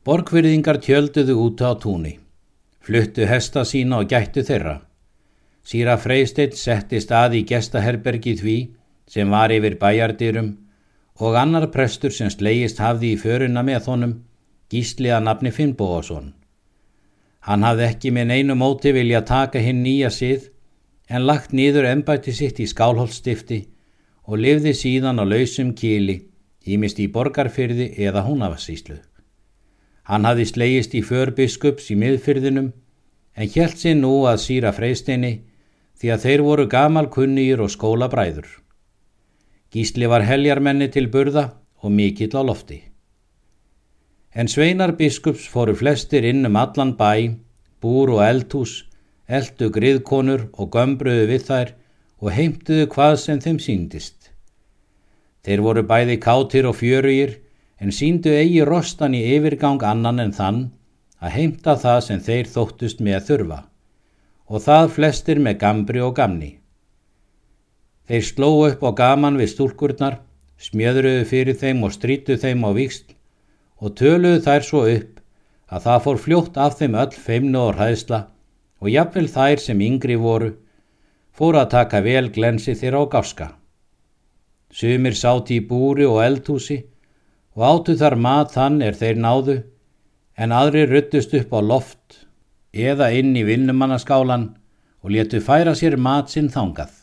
Borgverðingar tjölduðu út á túni, fluttu hesta sína og gættu þeirra. Síra Freystedt setti stað í gestaherbergi því sem var yfir bæjardyrum og annar prestur sem slegist hafði í föruna með honum, gísli að nafni Finnbóðarsson. Hann hafði ekki með neinu móti vilja taka hinn nýja sið en lagt nýður ennbætti sitt í skálholtstifti og lifði síðan á lausum kíli, ímist í borgarfyrði eða húnavassíslu. Hann hafði slegist í förbiskups í miðfyrðinum en hjælt sér nú að síra freysteini því að þeir voru gamal kunnýr og skóla bræður. Gísli var heljarmenni til burða og mikill á lofti en sveinar biskups fóru flestir inn um allan bæ, búr og eldhús, eldu griðkonur og gömbruðu við þær og heimtuðu hvað sem þeim síndist. Þeir voru bæði kátir og fjörugir en síndu eigi rostan í yfirgang annan en þann að heimta það sem þeir þóttust með þurfa og það flestir með gambri og gamni. Þeir sló upp á gaman við stúlkurnar, smjöðruðu fyrir þeim og strítu þeim á vikst og töluðu þær svo upp að það fór fljótt af þeim öll feimnu og hræðsla og jafnvel þær sem yngri voru fóru að taka vel glensi þeirra á gáska. Sumir sáti í búri og eldhúsi og áttu þar mat þann er þeir náðu en aðri ruttust upp á loft eða inn í vinnumannaskálan og letu færa sér mat sinn þangað.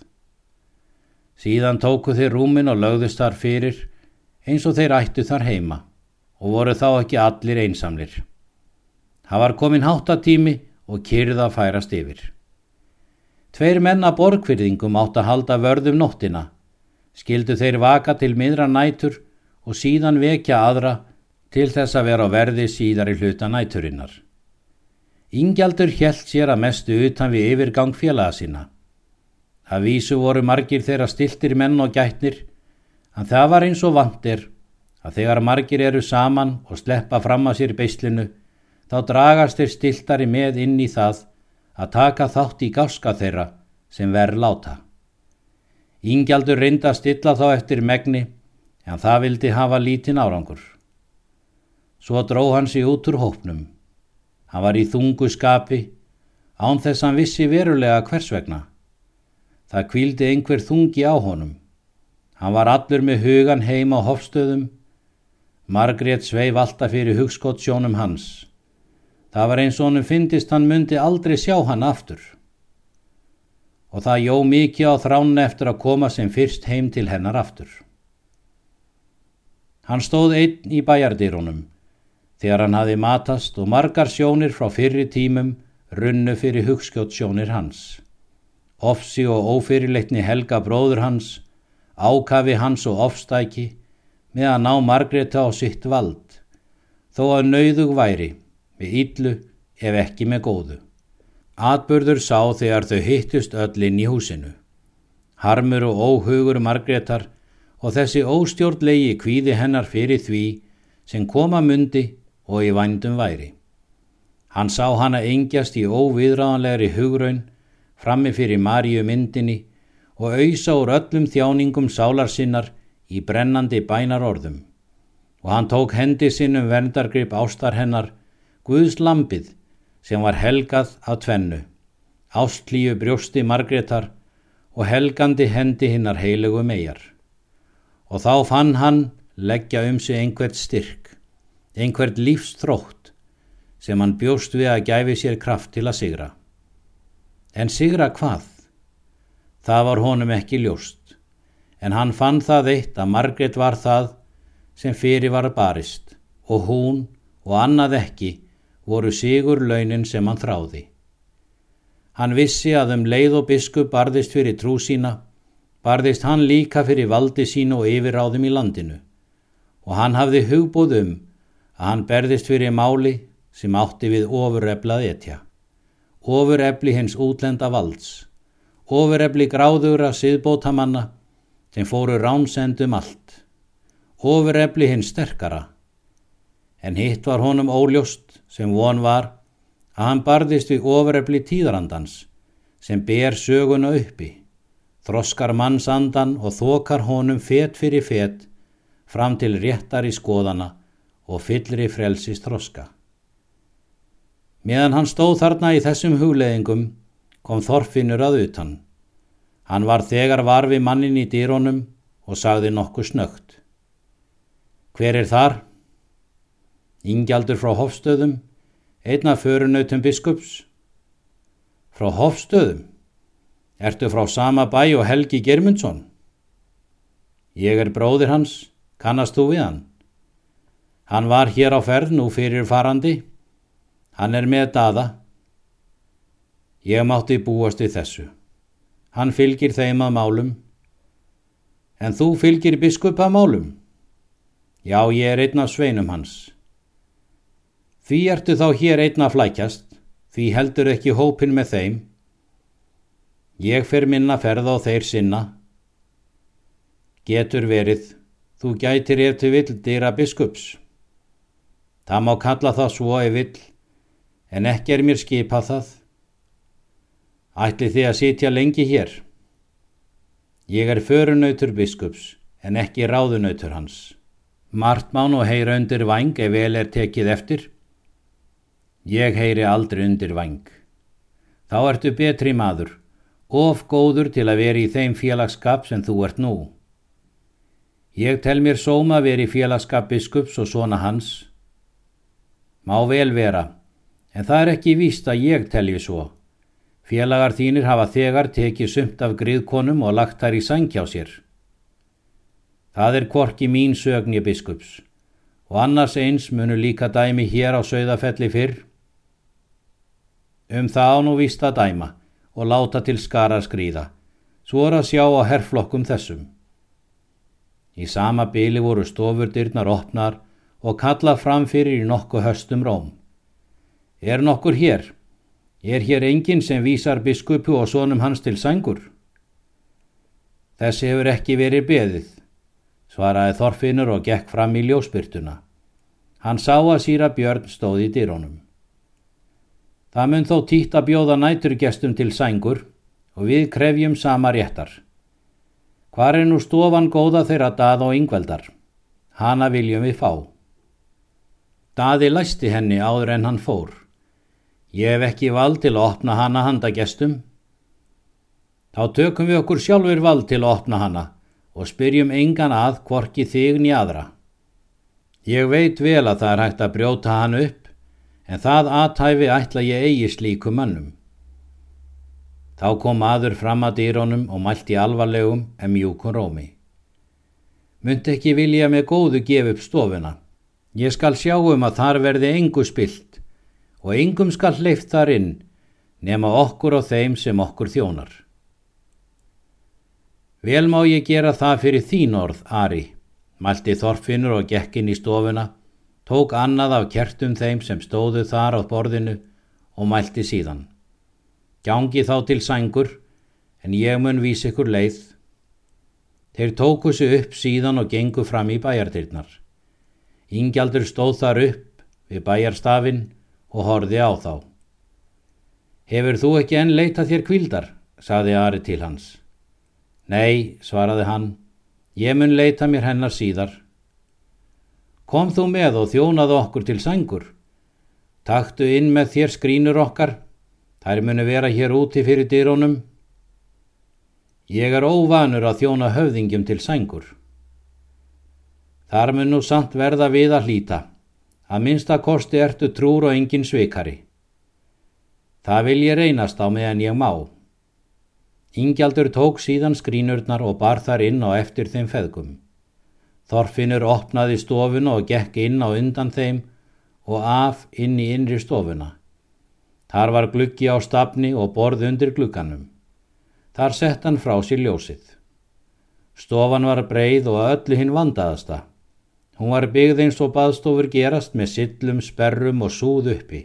Síðan tóku þeir rúmin og lögðust þar fyrir eins og þeir ættu þar heima og voru þá ekki allir einsamlir. Það var komin háttatími og kyrða færast yfir. Tveir menna borgfyrðingum átt að halda vörðum nóttina, skildu þeir vaka til miðra nætur og síðan vekja aðra til þess að vera á verði síðar í hluta næturinnar. Ingjaldur hjælt sér að mestu utan við yfirgang félaga sína. Það vísu voru margir þeirra stiltir menn og gætnir, en það var eins og vandir að þegar margir eru saman og sleppa fram að sér beislinu þá dragast þeir stiltari með inn í það að taka þátt í gáska þeirra sem verð láta. Íngjaldur reynda að stilla þá eftir megni en það vildi hafa lítinn árangur. Svo dró hann sig út úr hópnum. Hann var í þungu skapi án þess hann vissi verulega hvers vegna. Það kvíldi einhver þungi á honum. Hann var allur með hugan heima á hofstöðum Margrét sveif alltaf fyrir hugskott sjónum hans. Það var eins og honum fyndist hann myndi aldrei sjá hann aftur. Og það jó mikið á þránu eftir að koma sem fyrst heim til hennar aftur. Hann stóð einn í bæjardýrunum þegar hann hafi matast og margar sjónir frá fyrri tímum runnu fyrir hugskjótt sjónir hans. Ofsi og ófyrirleitni helga bróður hans, ákafi hans og ofstæki, með að ná Margreta á sitt vald, þó að nauðug væri, með íllu ef ekki með góðu. Atbörður sá þegar þau hittust öll inn í húsinu. Harmur og óhugur Margretar og þessi óstjórnlegi kvíði hennar fyrir því sem koma myndi og í vændum væri. Hann sá hana engjast í óviðráðanlegri hugraun frammi fyrir Maríu myndinni og auðsa úr öllum þjáningum sálarsinnar í brennandi bænar orðum og hann tók hendi sinn um verndargrip ástar hennar Guðs lampið sem var helgað af tvennu, ástlíu brjósti Margreðar og helgandi hendi hinnar heilugu megar. Og þá fann hann leggja um sig einhvert styrk, einhvert lífstrótt sem hann bjóst við að gæfi sér kraft til að sigra. En sigra hvað? Það var honum ekki ljóst en hann fann það eitt að Margret var það sem fyrir var barist og hún og annað ekki voru sigur launin sem hann þráði. Hann vissi að um leið og biskup barðist fyrir trú sína, barðist hann líka fyrir valdi sínu og yfirráðum í landinu. Og hann hafði hugbúð um að hann berðist fyrir máli sem átti við ofurreblað etja. Ofurrebli hins útlenda valds, ofurrebli gráðugra siðbótamanna sem fóru ránsendum allt, ofurefli hinn sterkara, en hitt var honum óljóst sem von var að hann barðist við ofurefli tíðrandans sem ber söguna uppi, þroskar mannsandan og þokar honum fet fyrir fet fram til réttar í skoðana og fyllri frelsist þroska. Meðan hann stóð þarna í þessum hugleðingum kom Þorfinnur að utan. Hann var þegar varfi mannin í dýrónum og sagði nokkuð snögt. Hver er þar? Ingjaldur frá Hofstöðum, einna förunautum biskups. Frá Hofstöðum? Ertu frá sama bæ og Helgi Germundsson? Ég er bróðir hans, kannast þú við hann? Hann var hér á ferð nú fyrir farandi. Hann er með daða. Ég mátti búast við þessu. Hann fylgir þeim að málum. En þú fylgir biskup að málum? Já, ég er einn af sveinum hans. Því ertu þá hér einn að flækjast, því heldur ekki hópin með þeim. Ég fer minna ferð á þeir sinna. Getur verið, þú gætir eftir vill dýra biskups. Það má kalla það svo ef vill en ekki er mér skipað það. Ætli þið að sitja lengi hér? Ég er förunautur biskups, en ekki ráðunautur hans. Martmán og heyra undir vang ef vel er tekið eftir. Ég heyri aldrei undir vang. Þá ertu betri maður, of góður til að vera í þeim félagskap sem þú ert nú. Ég tel mér sóma að vera í félagskap biskups og svona hans. Má vel vera, En það er ekki víst að ég telji svo. Félagar þínir hafa þegar tekið sumt af griðkonum og lagt þær í sangja á sér. Það er korki mín sögni biskups og annars eins munu líka dæmi hér á sögðafelli fyrr. Um það nú víst að dæma og láta til skara skrýða, svo er að sjá á herrflokkum þessum. Í sama byli voru stofurdyrnar opnar og kalla fram fyrir í nokku höstum róm. Er nokkur hér? Er hér enginn sem vísar biskupu og sonum hans til sængur? Þess hefur ekki verið beðið, svaraði Þorfinnur og gekk fram í ljósbyrtuna. Hann sá að síra Björn stóði í dýrónum. Það mun þó títt að bjóða næturgestum til sængur og við krefjum sama réttar. Hvar er nú stofan góða þeirra dað og yngveldar? Hanna viljum við fá. Daði læsti henni áður en hann fór. Ég hef ekki vald til að opna hana handa gestum. Þá tökum við okkur sjálfur vald til að opna hana og spyrjum engan að hvorki þig nýjadra. Ég veit vel að það er hægt að brjóta hann upp en það aðtæfi ætla ég eigi slíku mannum. Þá kom aður fram að dýrónum og mælti alvarlegum en mjúkun rómi. Munt ekki vilja með góðu gef upp stofuna. Ég skal sjá um að þar verði engu spilt og yngum skal hleyft þar inn nema okkur og þeim sem okkur þjónar. Vel má ég gera það fyrir þín orð, Ari, mælti Þorfinnur og gekk inn í stofuna, tók annað af kertum þeim sem stóðu þar á borðinu og mælti síðan. Gjangi þá til sængur, en ég mun vísi ykkur leið. Þeir tóku sig upp síðan og gengu fram í bæjartirnar. Ingjaldur stóð þar upp við bæjarstafinn og horfi á þá. Hefur þú ekki enn leitað þér kvildar, saði Ari til hans. Nei, svaraði hann, ég mun leita mér hennar síðar. Kom þú með og þjónaðu okkur til sængur. Taktu inn með þér skrínur okkar, þær munu vera hér úti fyrir dýrónum. Ég er óvanur að þjóna höfðingjum til sængur. Þar mun nú samt verða við að hlýta. Að minnsta kosti ertu trúr og engin svikari. Það vil ég reynast á meðan ég má. Ingjaldur tók síðan skrínurnar og bar þar inn á eftir þeim feðgum. Þorfinnur opnaði stofuna og gekk inn á undan þeim og af inn í innri stofuna. Þar var gluggi á stafni og borð undir glugganum. Þar sett hann frá sér ljósið. Stofan var breið og öllu hinn vandaðasta. Hún var byggð eins og baðstofur gerast með sillum, sperrum og súð uppi.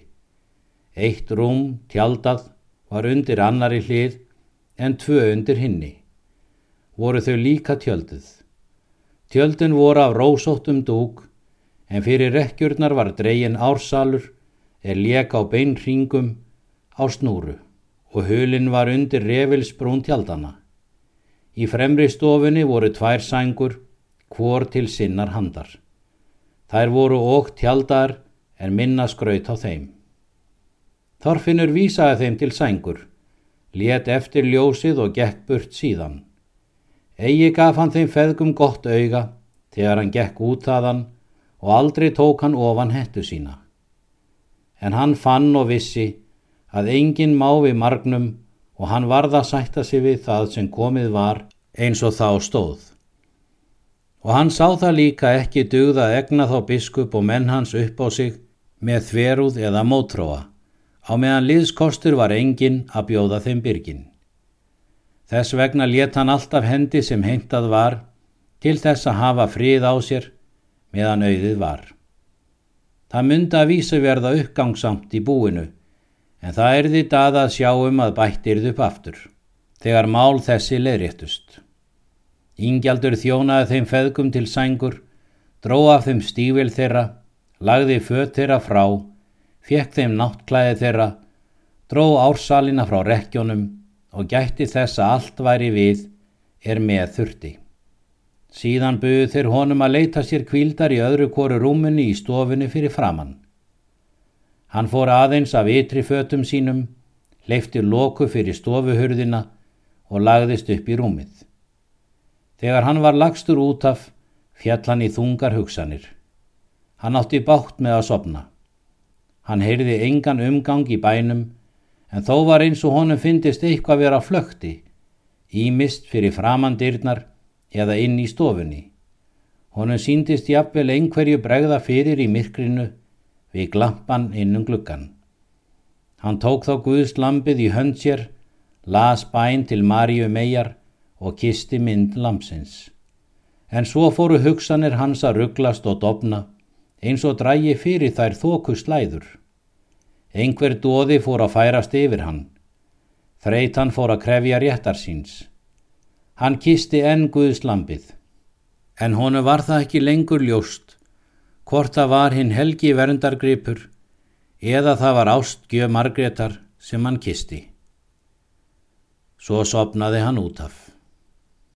Eitt rúm, tjaldað, var undir annari hlið en tvö undir hinni. Voru þau líka tjölduð. Tjöldun voru af rósóttum dúk en fyrir rekkjurnar var dreyin ársalur er lék á beinringum á snúru og hulin var undir revilsbrún tjaldana. Í fremri stofunni voru tvær sængur, hvor til sinnar handar. Þær voru ógt tjaldar en minna skraut á þeim. Þorfinnur vísaði þeim til sængur, let eftir ljósið og gekk burt síðan. Egi gaf hann þeim feðgum gott auga þegar hann gekk út aðan og aldrei tók hann ofan hettu sína. En hann fann og vissi að enginn má við margnum og hann varða að sætta sig við það sem komið var eins og þá stóð. Og hann sá það líka ekki dugða að egna þá biskup og menn hans upp á sig með þverúð eða mótróa, á meðan liðskostur var enginn að bjóða þeim byrgin. Þess vegna let hann alltaf hendi sem heimtað var til þess að hafa frið á sér meðan auðið var. Það myndi að vísa verða uppgangsamt í búinu en það er dað að um að bættirð upp aftur, þegar mál þessi leðréttust. Íngjaldur þjónaði þeim feðgum til sængur, dró af þeim stífil þeirra, lagði föt þeirra frá, fekk þeim náttklæði þeirra, dró ársalina frá rekjónum og gætti þess að allt væri við er með þurfti. Síðan buðu þeir honum að leita sér kvíldar í öðru kóru rúmunni í stofunni fyrir framann. Hann fór aðeins af ytri fötum sínum, leifti loku fyrir stofuhurðina og lagðist upp í rúmið. Þegar hann var lagstur út af, fjall hann í þungar hugsanir. Hann átti bátt með að sopna. Hann heyrði engan umgang í bænum, en þó var eins og honum fyndist eitthvað vera flökti, ímist fyrir framandyrnar eða inn í stofunni. Honum síndist jafnvel einhverju bregða fyrir í myrkrinu við glampan innum gluggan. Hann tók þá Guðs lampið í hönd sér, las bæn til Maríu megar og kisti mynd lampsins. En svo fóru hugsanir hans að rugglast og dopna, eins og drægi fyrir þær þóku slæður. Engver dóði fór að færast yfir hann. Þreitan fór að krefja réttar síns. Hann kisti enn Guðs lampið. En honu var það ekki lengur ljóst hvort það var hinn helgi verndargripur eða það var ástgjöf Margreðar sem hann kisti. Svo sopnaði hann út af.